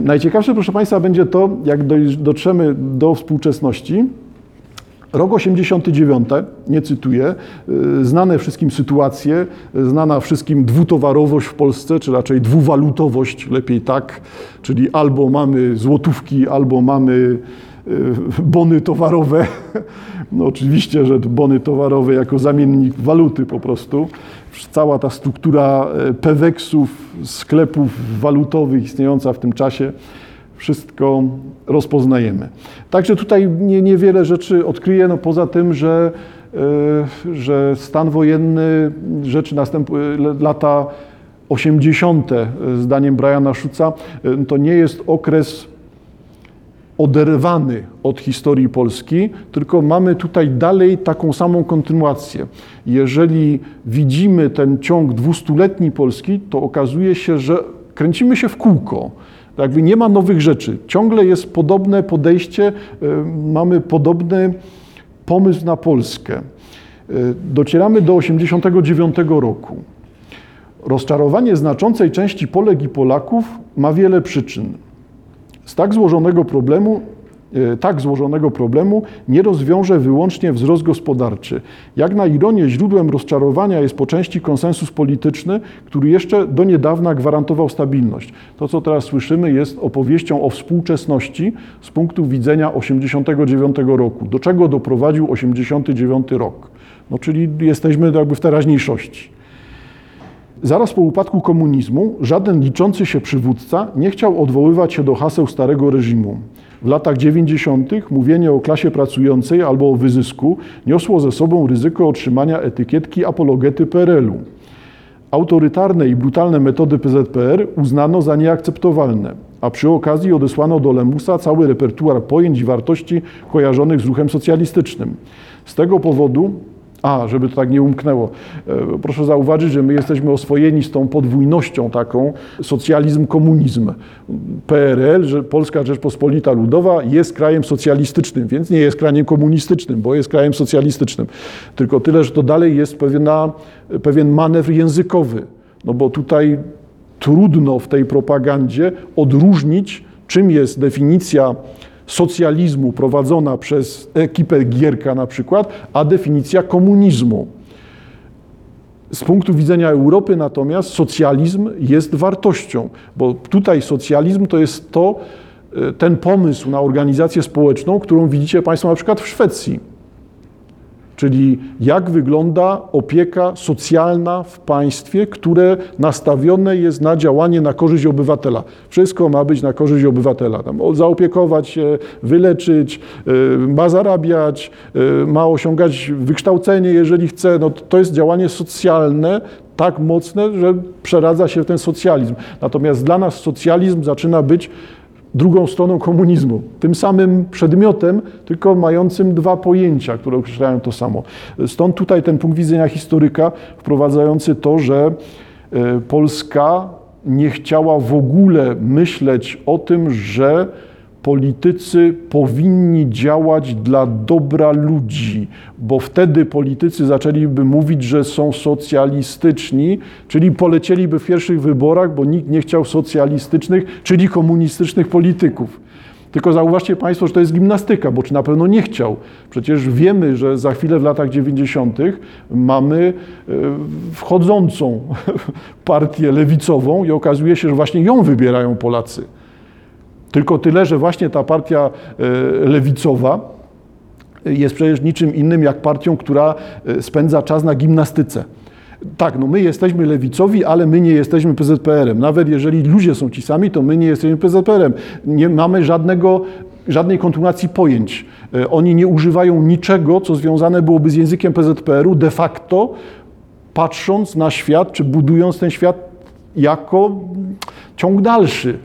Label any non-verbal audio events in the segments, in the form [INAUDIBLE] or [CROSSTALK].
Najciekawsze, proszę Państwa, będzie to, jak dotrzemy do współczesności. Rok 89, nie cytuję, y, znane wszystkim sytuacje, znana wszystkim dwutowarowość w Polsce, czy raczej dwuwalutowość, lepiej tak, czyli albo mamy złotówki, albo mamy y, bony towarowe. [LAUGHS] No oczywiście, że bony towarowe jako zamiennik waluty po prostu. Cała ta struktura y, peweksów, sklepów walutowych istniejąca w tym czasie wszystko rozpoznajemy. Także tutaj nie, niewiele rzeczy odkryję, no poza tym, że, yy, że stan wojenny, rzeczy następuje, lata 80. zdaniem Briana Szuca, to nie jest okres oderwany od historii Polski, tylko mamy tutaj dalej taką samą kontynuację. Jeżeli widzimy ten ciąg dwustuletni Polski, to okazuje się, że kręcimy się w kółko. Jakby nie ma nowych rzeczy. Ciągle jest podobne podejście, y, mamy podobny pomysł na Polskę. Y, docieramy do 1989 roku. Rozczarowanie znaczącej części Polek i Polaków ma wiele przyczyn. Z tak złożonego problemu E, tak złożonego problemu nie rozwiąże wyłącznie wzrost gospodarczy. Jak na ironię, źródłem rozczarowania jest po części konsensus polityczny, który jeszcze do niedawna gwarantował stabilność. To, co teraz słyszymy, jest opowieścią o współczesności z punktu widzenia 89 roku. Do czego doprowadził 89 rok? No, czyli jesteśmy jakby w teraźniejszości. Zaraz po upadku komunizmu żaden liczący się przywódca nie chciał odwoływać się do haseł starego reżimu. W latach 90. mówienie o klasie pracującej albo o wyzysku niosło ze sobą ryzyko otrzymania etykietki apologety PRL-u. Autorytarne i brutalne metody PZPR uznano za nieakceptowalne, a przy okazji odesłano do Lemusa cały repertuar pojęć i wartości kojarzonych z ruchem socjalistycznym. Z tego powodu a, żeby to tak nie umknęło. E, proszę zauważyć, że my jesteśmy oswojeni z tą podwójnością taką, socjalizm, komunizm. PRL, że Polska Rzeczpospolita Ludowa jest krajem socjalistycznym, więc nie jest krajem komunistycznym, bo jest krajem socjalistycznym. Tylko tyle, że to dalej jest pewna, pewien manewr językowy. No bo tutaj trudno w tej propagandzie odróżnić, czym jest definicja socjalizmu prowadzona przez ekipę Gierka na przykład, a definicja komunizmu. Z punktu widzenia Europy natomiast socjalizm jest wartością, bo tutaj socjalizm to jest to, e, ten pomysł na organizację społeczną, którą widzicie Państwo na przykład w Szwecji Czyli jak wygląda opieka socjalna w państwie, które nastawione jest na działanie na korzyść obywatela. Wszystko ma być na korzyść obywatela. Tam zaopiekować się, wyleczyć, y, ma zarabiać, y, ma osiągać wykształcenie, jeżeli chce. No, to jest działanie socjalne, tak mocne, że przeradza się w ten socjalizm. Natomiast dla nas socjalizm zaczyna być drugą stroną komunizmu. Tym samym przedmiotem, tylko mającym dwa pojęcia, które określają to samo. Stąd tutaj ten punkt widzenia historyka wprowadzający to, że e, Polska nie chciała w ogóle myśleć o tym, że politycy powinni działać dla dobra ludzi, bo wtedy politycy zaczęliby mówić, że są socjalistyczni, czyli polecieliby w pierwszych wyborach, bo nikt nie chciał socjalistycznych, czyli komunistycznych polityków. Tylko zauważcie Państwo, że to jest gimnastyka, bo czy na pewno nie chciał. Przecież wiemy, że za chwilę w latach 90. mamy e, wchodzącą [LAUGHS] partię lewicową i okazuje się, że właśnie ją wybierają Polacy. Tylko tyle, że właśnie ta partia e, lewicowa jest przecież niczym innym jak partią, która e, spędza czas na gimnastyce. Tak, no my jesteśmy lewicowi, ale my nie jesteśmy PZPR-em. Nawet jeżeli ludzie są ci sami, to my nie jesteśmy PZPR-em. Nie mamy żadnego, żadnej kontynuacji pojęć. E, oni nie używają niczego, co związane byłoby z językiem PZPR-u de facto, patrząc na świat, czy budując ten świat jako ciąg dalszy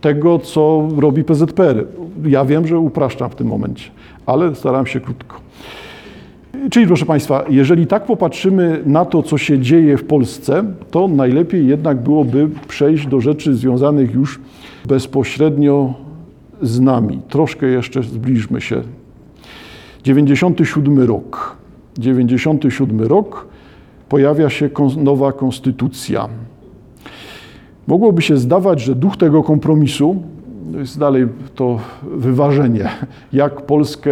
tego, co robi PZPR. Ja wiem, że upraszczam w tym momencie, ale staram się krótko. Czyli proszę Państwa, jeżeli tak popatrzymy na to, co się dzieje w Polsce, to najlepiej jednak byłoby przejść do rzeczy związanych już bezpośrednio z nami. Troszkę jeszcze zbliżmy się. 97 rok. 97 rok pojawia się nowa konstytucja. Mogłoby się zdawać, że duch tego kompromisu jest dalej to wyważenie, jak Polskę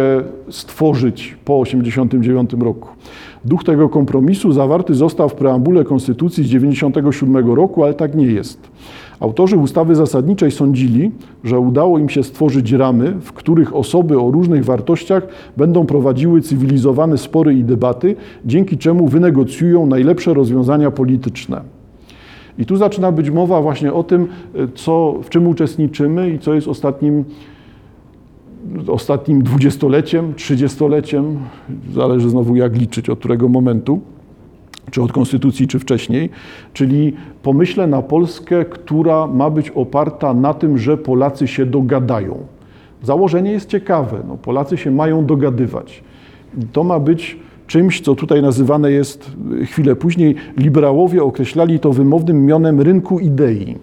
stworzyć po 1989 roku. Duch tego kompromisu zawarty został w preambule Konstytucji z 1997 roku, ale tak nie jest. Autorzy ustawy zasadniczej sądzili, że udało im się stworzyć ramy, w których osoby o różnych wartościach będą prowadziły cywilizowane spory i debaty, dzięki czemu wynegocjują najlepsze rozwiązania polityczne. I tu zaczyna być mowa właśnie o tym, co, w czym uczestniczymy i co jest ostatnim, ostatnim dwudziestoleciem, trzydziestoleciem, zależy znowu jak liczyć, od którego momentu czy od konstytucji, czy wcześniej, czyli pomyślę na Polskę, która ma być oparta na tym, że Polacy się dogadają. Założenie jest ciekawe, no, Polacy się mają dogadywać. To ma być czymś, co tutaj nazywane jest chwilę później, liberałowie określali to wymownym mionem rynku idei.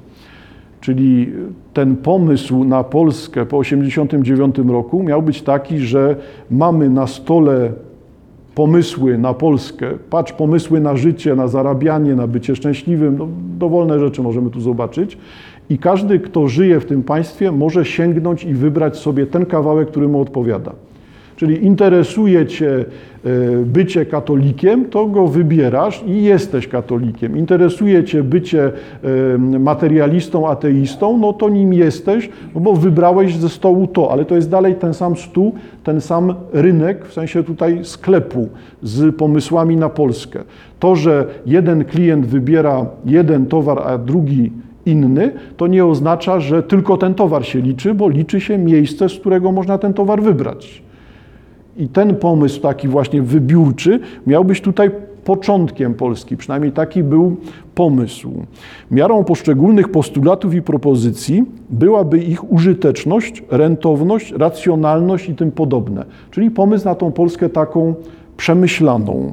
Czyli ten pomysł na Polskę po 1989 roku miał być taki, że mamy na stole pomysły na Polskę, patrz pomysły na życie, na zarabianie, na bycie szczęśliwym, no, dowolne rzeczy możemy tu zobaczyć. I każdy, kto żyje w tym państwie, może sięgnąć i wybrać sobie ten kawałek, który mu odpowiada. Czyli interesuje Cię e, bycie katolikiem, to go wybierasz i jesteś katolikiem. Interesuje Cię bycie e, materialistą, ateistą, no to nim jesteś, no bo wybrałeś ze stołu to, ale to jest dalej ten sam stół, ten sam rynek, w sensie tutaj sklepu z pomysłami na Polskę. To, że jeden klient wybiera jeden towar, a drugi inny, to nie oznacza, że tylko ten towar się liczy, bo liczy się miejsce, z którego można ten towar wybrać. I ten pomysł taki właśnie wybiórczy miał być tutaj początkiem Polski, przynajmniej taki był pomysł. Miarą poszczególnych postulatów i propozycji byłaby ich użyteczność, rentowność, racjonalność i tym podobne. Czyli pomysł na tą Polskę taką przemyślaną.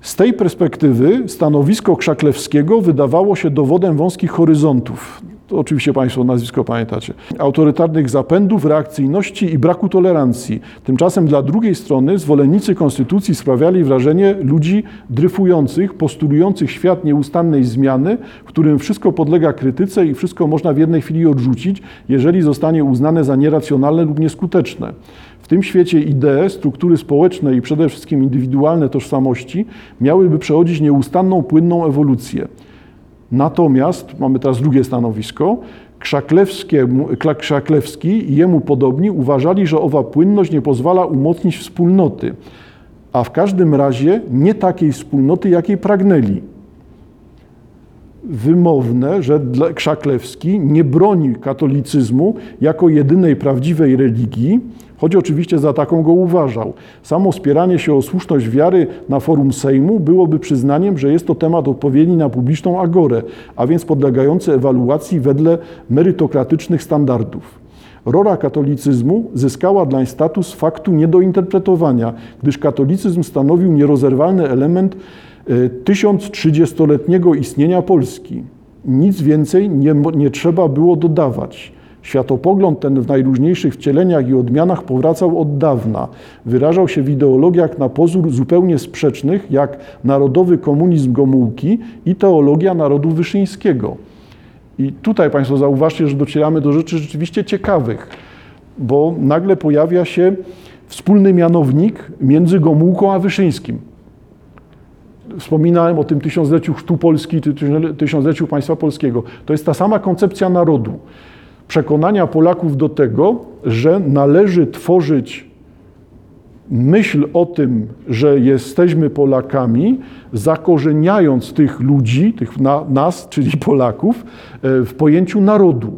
Z tej perspektywy stanowisko Krzaklewskiego wydawało się dowodem wąskich horyzontów. To oczywiście Państwo nazwisko pamiętacie. Autorytarnych zapędów, reakcyjności i braku tolerancji. Tymczasem dla drugiej strony zwolennicy konstytucji sprawiali wrażenie ludzi dryfujących, postulujących świat nieustannej zmiany, w którym wszystko podlega krytyce i wszystko można w jednej chwili odrzucić, jeżeli zostanie uznane za nieracjonalne lub nieskuteczne. W tym świecie idee, struktury społeczne i przede wszystkim indywidualne tożsamości miałyby przechodzić nieustanną, płynną ewolucję. Natomiast, mamy teraz drugie stanowisko, Krzaklewski i jemu podobni uważali, że owa płynność nie pozwala umocnić wspólnoty, a w każdym razie nie takiej wspólnoty, jakiej pragnęli. Wymowne, że Krzaklewski nie broni katolicyzmu jako jedynej prawdziwej religii, choć oczywiście za taką go uważał. Samo spieranie się o słuszność wiary na forum Sejmu byłoby przyznaniem, że jest to temat odpowiedni na publiczną agorę, a więc podlegający ewaluacji wedle merytokratycznych standardów. Rola katolicyzmu zyskała dlań status faktu nie do interpretowania, gdyż katolicyzm stanowił nierozerwalny element 1030-letniego e, istnienia Polski. Nic więcej nie, nie trzeba było dodawać. Światopogląd ten w najróżniejszych wcieleniach i odmianach powracał od dawna. Wyrażał się w ideologiach na pozór zupełnie sprzecznych, jak narodowy komunizm Gomułki i teologia narodu wyszyńskiego. I tutaj Państwo zauważcie, że docieramy do rzeczy rzeczywiście ciekawych, bo nagle pojawia się wspólny mianownik między Gomułką a Wyszyńskim. Wspominałem o tym tysiącleciu chrztu Polski, tysiącleciu państwa polskiego. To jest ta sama koncepcja narodu przekonania Polaków do tego, że należy tworzyć myśl o tym, że jesteśmy Polakami, zakorzeniając tych ludzi, tych na, nas, czyli Polaków, e, w pojęciu narodu.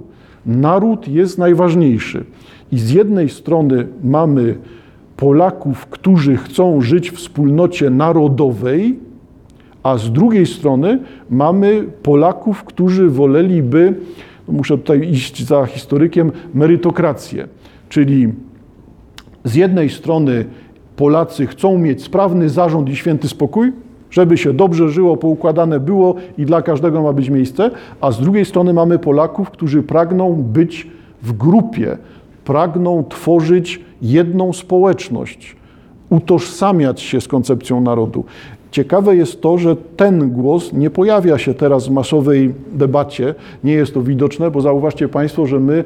Naród jest najważniejszy. I z jednej strony mamy Polaków, którzy chcą żyć w wspólnocie narodowej, a z drugiej strony mamy Polaków, którzy woleliby muszę tutaj iść za historykiem, merytokrację. Czyli z jednej strony Polacy chcą mieć sprawny zarząd i święty spokój, żeby się dobrze żyło, poukładane było i dla każdego ma być miejsce, a z drugiej strony mamy Polaków, którzy pragną być w grupie, pragną tworzyć jedną społeczność, utożsamiać się z koncepcją narodu. Ciekawe jest to, że ten głos nie pojawia się teraz w masowej debacie. Nie jest to widoczne, bo zauważcie Państwo, że my,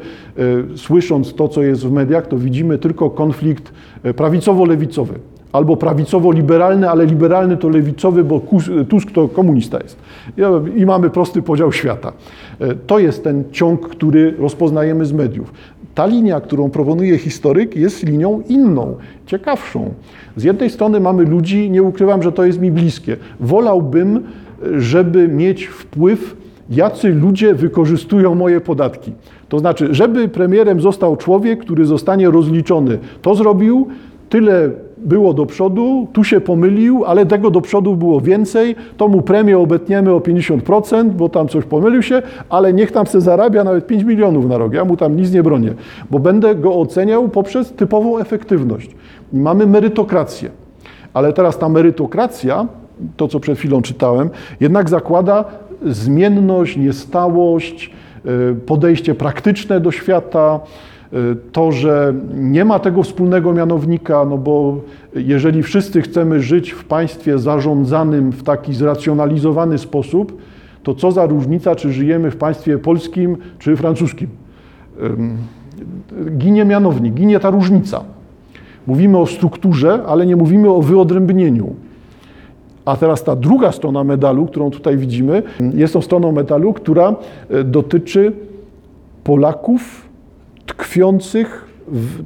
e, słysząc to, co jest w mediach, to widzimy tylko konflikt e, prawicowo-lewicowy. Albo prawicowo-liberalny, ale liberalny to lewicowy, bo Tusk to komunista jest. I mamy prosty podział świata. E, to jest ten ciąg, który rozpoznajemy z mediów. Ta linia, którą proponuje historyk, jest linią inną, ciekawszą. Z jednej strony mamy ludzi, nie ukrywam, że to jest mi bliskie. Wolałbym, żeby mieć wpływ, jacy ludzie wykorzystują moje podatki. To znaczy, żeby premierem został człowiek, który zostanie rozliczony. To zrobił, tyle było do przodu, tu się pomylił, ale tego do przodu było więcej, to mu premię obetniemy o 50%, bo tam coś pomylił się, ale niech tam se zarabia nawet 5 milionów na rok, ja mu tam nic nie bronię, bo będę go oceniał poprzez typową efektywność. I mamy merytokrację. Ale teraz ta merytokracja, to co przed chwilą czytałem, jednak zakłada zmienność, niestałość, y, podejście praktyczne do świata, to, że nie ma tego wspólnego mianownika, no bo jeżeli wszyscy chcemy żyć w państwie zarządzanym w taki zracjonalizowany sposób, to co za różnica, czy żyjemy w państwie polskim, czy francuskim? Ginie mianownik, ginie ta różnica. Mówimy o strukturze, ale nie mówimy o wyodrębnieniu. A teraz ta druga strona medalu, którą tutaj widzimy, jest to stroną medalu, która e, dotyczy Polaków tkwiących,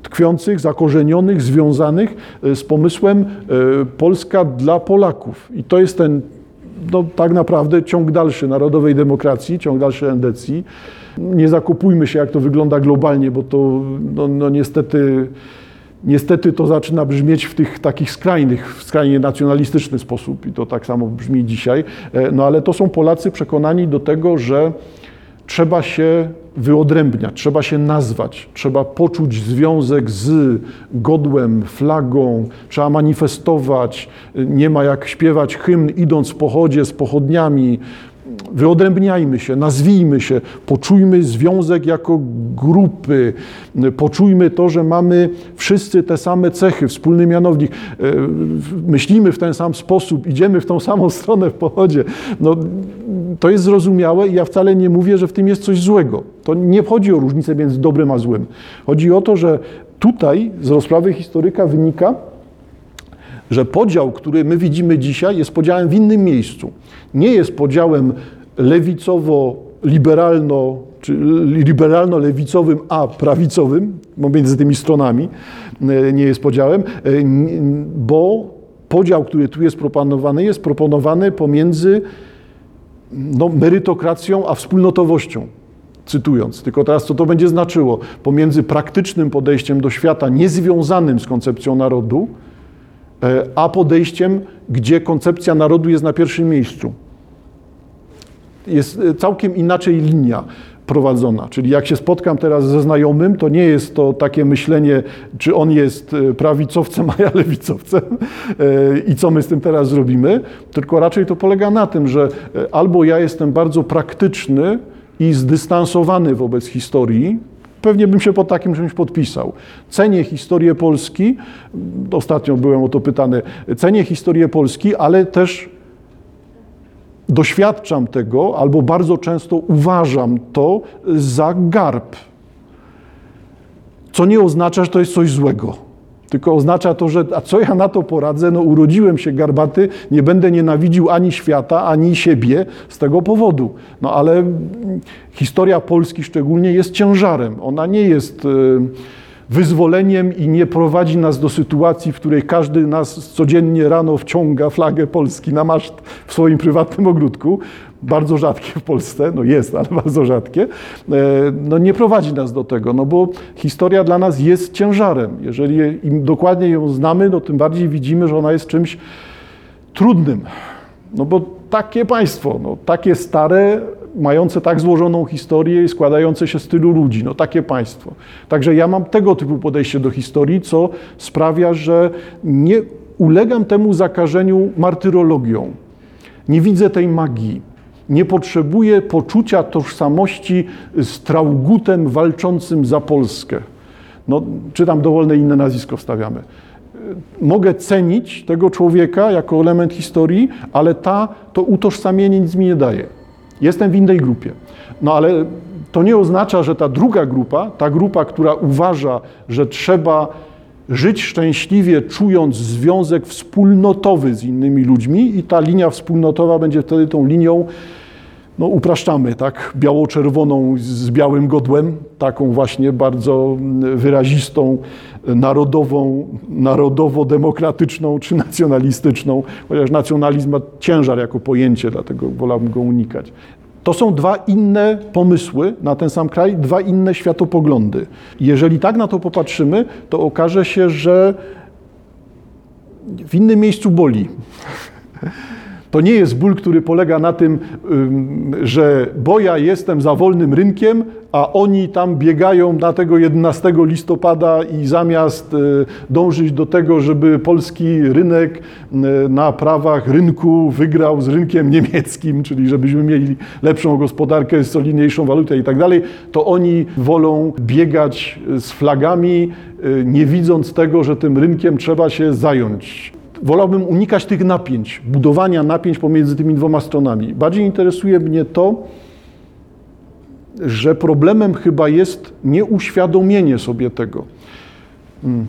tkwiących, zakorzenionych, związanych e, z pomysłem e, Polska dla Polaków. I to jest ten no, tak naprawdę ciąg dalszy narodowej demokracji, ciąg dalszy endecji. Nie zakupujmy się, jak to wygląda globalnie, bo to no, no niestety Niestety to zaczyna brzmieć w tych takich skrajnych, w skrajnie nacjonalistyczny sposób i to tak samo brzmi dzisiaj. E, no ale to są Polacy przekonani do tego, że trzeba się wyodrębniać, trzeba się nazwać, trzeba poczuć związek z godłem, flagą, trzeba manifestować. Nie ma jak śpiewać hymn idąc w pochodzie z pochodniami, wyodrębniajmy się, nazwijmy się, poczujmy związek jako grupy, poczujmy to, że mamy wszyscy te same cechy, wspólny mianownik, e, myślimy w ten sam sposób, idziemy w tą samą [LAUGHS] stronę w pochodzie. No, to jest zrozumiałe i ja wcale nie mówię, że w tym jest coś złego. To nie chodzi o różnicę między dobrym a złym. Chodzi o to, że tutaj z rozprawy historyka wynika, że podział, który my widzimy dzisiaj, jest podziałem w innym miejscu. Nie jest podziałem lewicowo-liberalno, czy liberalno-lewicowym, a prawicowym, między tymi stronami e, nie jest podziałem, e, bo podział, który tu jest proponowany, jest proponowany pomiędzy no, merytokracją a wspólnotowością cytując. Tylko teraz co to będzie znaczyło? Pomiędzy praktycznym podejściem do świata niezwiązanym z koncepcją narodu, a podejściem, gdzie koncepcja narodu jest na pierwszym miejscu. Jest e, całkiem inaczej linia prowadzona. Czyli jak się spotkam teraz ze znajomym, to nie jest to takie myślenie, czy on jest e, prawicowcem, [LAUGHS] a ja lewicowcem i co my z tym teraz zrobimy, tylko raczej to polega na tym, że albo ja jestem bardzo praktyczny i zdystansowany wobec historii, pewnie bym się pod takim czymś podpisał. Cenię historię Polski, ostatnio byłem o to pytany, cenię historię Polski, ale też doświadczam tego, albo bardzo często uważam to za garb. Co nie oznacza, że to jest coś złego. Tylko oznacza to, że a co ja na to poradzę? No urodziłem się garbaty, nie będę nienawidził ani świata, ani siebie z tego powodu. No ale historia Polski szczególnie jest ciężarem. Ona nie jest e, wyzwoleniem i nie prowadzi nas do sytuacji, w której każdy nas codziennie rano wciąga flagę Polski na maszt w swoim prywatnym ogródku, bardzo rzadkie w Polsce, no jest, ale [LAUGHS] bardzo rzadkie, e, no nie prowadzi nas do tego, no bo historia dla nas jest ciężarem. Jeżeli im dokładnie ją znamy, no tym bardziej widzimy, że ona jest czymś trudnym. No bo takie państwo, no, takie stare, mające tak złożoną historię i składające się z tylu ludzi, no takie państwo. Także ja mam tego typu podejście do historii, co sprawia, że nie ulegam temu zakażeniu martyrologią. Nie widzę tej magii. Nie potrzebuję poczucia tożsamości z Traugutem walczącym za Polskę. No, czy tam dowolne inne nazwisko wstawiamy. mogę cenić tego człowieka jako element historii, ale ta, to utożsamienie nic mi nie daje. Jestem w innej grupie. No ale to nie oznacza, że ta druga grupa, ta grupa, która uważa, że trzeba żyć szczęśliwie, czując związek wspólnotowy z innymi ludźmi, i ta linia wspólnotowa będzie wtedy tą linią, no upraszczamy, tak, biało-czerwoną z białym godłem, taką właśnie bardzo wyrazistą, narodową, narodowo-demokratyczną czy nacjonalistyczną, chociaż nacjonalizm ma ciężar jako pojęcie, dlatego wolałbym go unikać. To są dwa inne pomysły na ten sam kraj, dwa inne światopoglądy. Jeżeli tak na to popatrzymy, to okaże się, że w innym miejscu boli. To nie jest ból, który polega na tym, że bo ja jestem za wolnym rynkiem, a oni tam biegają na tego 11 listopada i zamiast e, dążyć do tego, żeby polski rynek e, na prawach rynku wygrał z rynkiem niemieckim, czyli żebyśmy mieli lepszą gospodarkę, solidniejszą walutę i tak dalej, to oni wolą biegać z flagami, e, nie widząc tego, że tym rynkiem trzeba się zająć wolałbym unikać tych napięć, budowania napięć pomiędzy tymi dwoma stronami. Bardziej interesuje mnie to, że problemem chyba jest nieuświadomienie sobie tego. Hmm.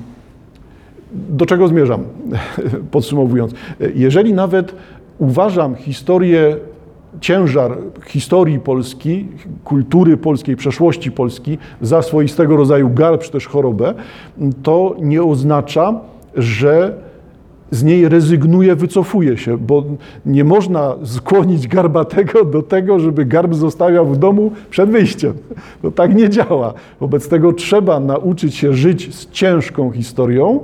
Do czego zmierzam, [LAUGHS] podsumowując? Jeżeli nawet uważam historię, ciężar historii Polski, kultury polskiej, przeszłości Polski za swoistego rodzaju garb czy też chorobę, to nie oznacza, że z niej rezygnuje, wycofuje się, bo nie można skłonić garbatego do tego, żeby garb zostawiał w domu przed wyjściem. To tak nie działa. Wobec tego trzeba nauczyć się żyć z ciężką historią,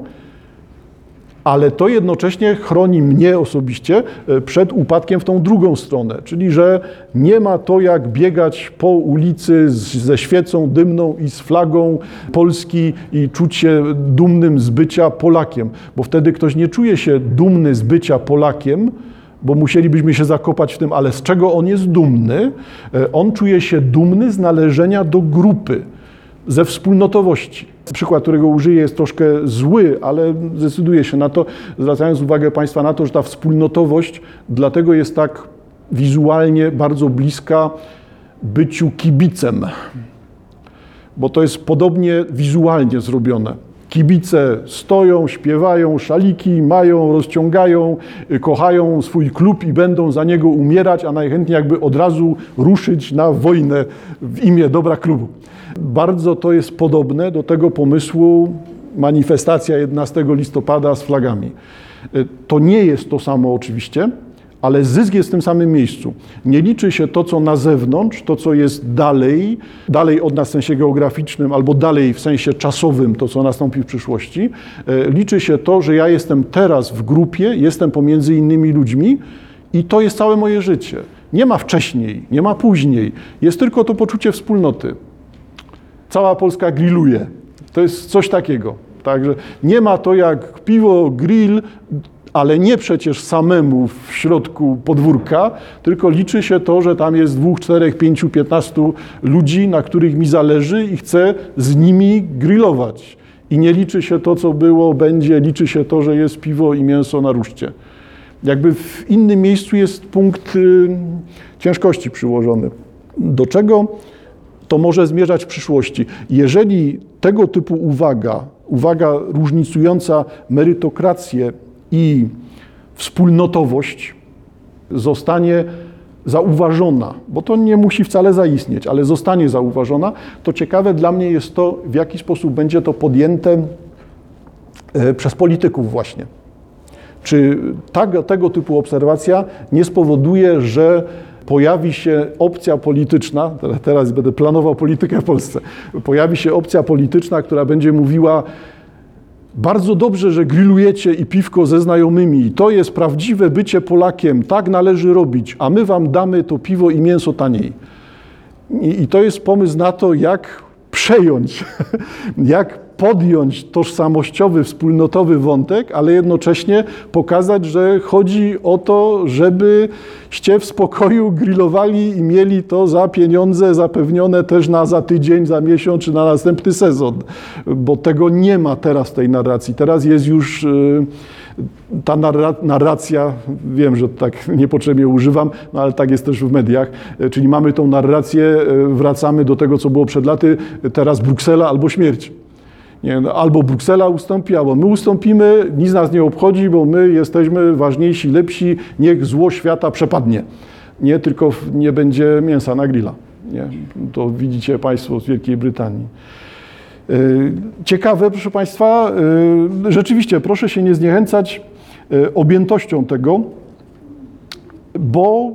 ale to jednocześnie chroni mnie osobiście e, przed upadkiem w tą drugą stronę, czyli że nie ma to jak biegać po ulicy z, ze świecą dymną i z flagą Polski i czuć się dumnym z bycia Polakiem, bo wtedy ktoś nie czuje się dumny z bycia Polakiem, bo musielibyśmy się zakopać w tym, ale z czego on jest dumny? E, on czuje się dumny z należenia do grupy, ze wspólnotowości. Przykład, którego użyję, jest troszkę zły, ale zdecyduję się na to, zwracając uwagę Państwa na to, że ta wspólnotowość dlatego jest tak wizualnie bardzo bliska byciu kibicem, bo to jest podobnie wizualnie zrobione. Kibice stoją, śpiewają, szaliki mają, rozciągają, kochają swój klub i będą za niego umierać, a najchętniej jakby od razu ruszyć na wojnę w imię dobra klubu. Bardzo to jest podobne do tego pomysłu manifestacja 11 listopada z flagami. To nie jest to samo oczywiście, ale zysk jest w tym samym miejscu. Nie liczy się to, co na zewnątrz, to, co jest dalej, dalej od nas w sensie geograficznym, albo dalej w sensie czasowym, to, co nastąpi w przyszłości. E, liczy się to, że ja jestem teraz w grupie, jestem pomiędzy innymi ludźmi i to jest całe moje życie. Nie ma wcześniej, nie ma później. Jest tylko to poczucie wspólnoty. Cała Polska grilluje. To jest coś takiego. Także nie ma to jak piwo, grill, ale nie przecież samemu w środku podwórka, tylko liczy się to, że tam jest dwóch, czterech, pięciu, piętnastu ludzi, na których mi zależy i chcę z nimi grillować. I nie liczy się to, co było, będzie, liczy się to, że jest piwo i mięso na ruszcie. Jakby w innym miejscu jest punkt y, ciężkości przyłożony. Do czego to może zmierzać w przyszłości? Jeżeli tego typu uwaga, uwaga różnicująca merytokrację i wspólnotowość zostanie zauważona, bo to nie musi wcale zaistnieć, ale zostanie zauważona, to ciekawe dla mnie jest to, w jaki sposób będzie to podjęte e, przez polityków właśnie. Czy tak, tego typu obserwacja nie spowoduje, że pojawi się opcja polityczna, teraz będę planował politykę w Polsce, pojawi się opcja polityczna, która będzie mówiła, bardzo dobrze, że grillujecie i piwko ze znajomymi. To jest prawdziwe bycie Polakiem. Tak należy robić, a my wam damy to piwo i mięso taniej. I, i to jest pomysł na to, jak przejąć, [LAUGHS] jak podjąć tożsamościowy, wspólnotowy wątek, ale jednocześnie pokazać, że chodzi o to, żebyście w spokoju grillowali i mieli to za pieniądze zapewnione też na za tydzień, za miesiąc czy na następny sezon. Bo tego nie ma teraz w tej narracji. Teraz jest już y, ta narra- narracja, wiem, że tak niepotrzebnie używam, no ale tak jest też w mediach, e, czyli mamy tą narrację, e, wracamy do tego, co było przed laty, teraz Bruksela albo śmierć. No, albo Bruksela ustąpi, albo my ustąpimy, nic nas nie obchodzi, bo my jesteśmy ważniejsi, lepsi, niech zło świata przepadnie. Nie, tylko nie będzie mięsa na grilla. Nie, to widzicie Państwo z Wielkiej Brytanii. Y, Ciekawe, proszę Państwa, y, rzeczywiście proszę się nie zniechęcać y, objętością tego, bo,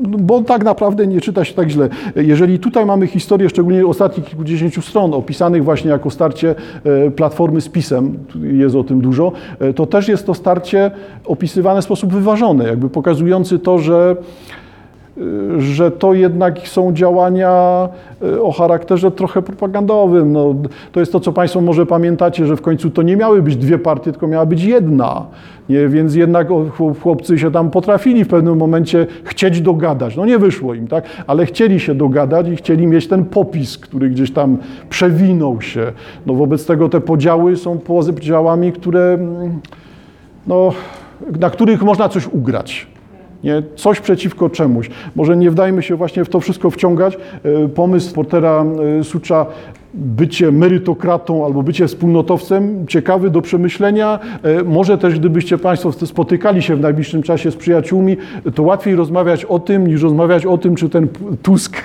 bo tak naprawdę nie czyta się tak źle. Jeżeli tutaj mamy historię, szczególnie ostatnich kilkudziesięciu stron, opisanych właśnie jako starcie e, Platformy z PiSem, jest o tym dużo, e, to też jest to starcie opisywane w sposób wyważony, jakby pokazujący to, że że to jednak są działania e, o charakterze trochę propagandowym. No, to jest to, co Państwo może pamiętacie, że w końcu to nie miały być dwie partie, tylko miała być jedna. Nie? Więc jednak chłopcy się tam potrafili w pewnym momencie chcieć dogadać. No nie wyszło im, tak? Ale chcieli się dogadać i chcieli mieć ten popis, który gdzieś tam przewinął się. No wobec tego te podziały są podziałami, które, mm, no, na których można coś ugrać. Nie? Coś przeciwko czemuś. Może nie wdajmy się właśnie w to wszystko wciągać. E, Pomysł Portera e, Sucza, bycie merytokratą albo bycie wspólnotowcem, ciekawy do przemyślenia. E, Może też, gdybyście Państwo spotykali się w najbliższym czasie z przyjaciółmi, to łatwiej rozmawiać o tym, niż rozmawiać o tym, czy ten Tusk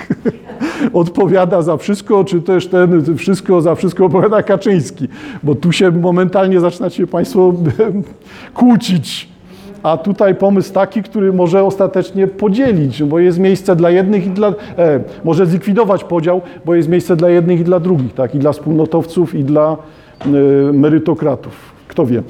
[LAUGHS] odpowiada za wszystko, czy też ten wszystko za wszystko odpowiada Kaczyński. Bo tu się momentalnie zaczynacie Państwo [LAUGHS] kłócić. A tutaj pomysł taki, który może ostatecznie podzielić, bo jest miejsce dla jednych i dla. E, może zlikwidować podział, bo jest miejsce dla jednych i dla drugich, tak? I dla wspólnotowców, i dla e, merytokratów. Kto wie.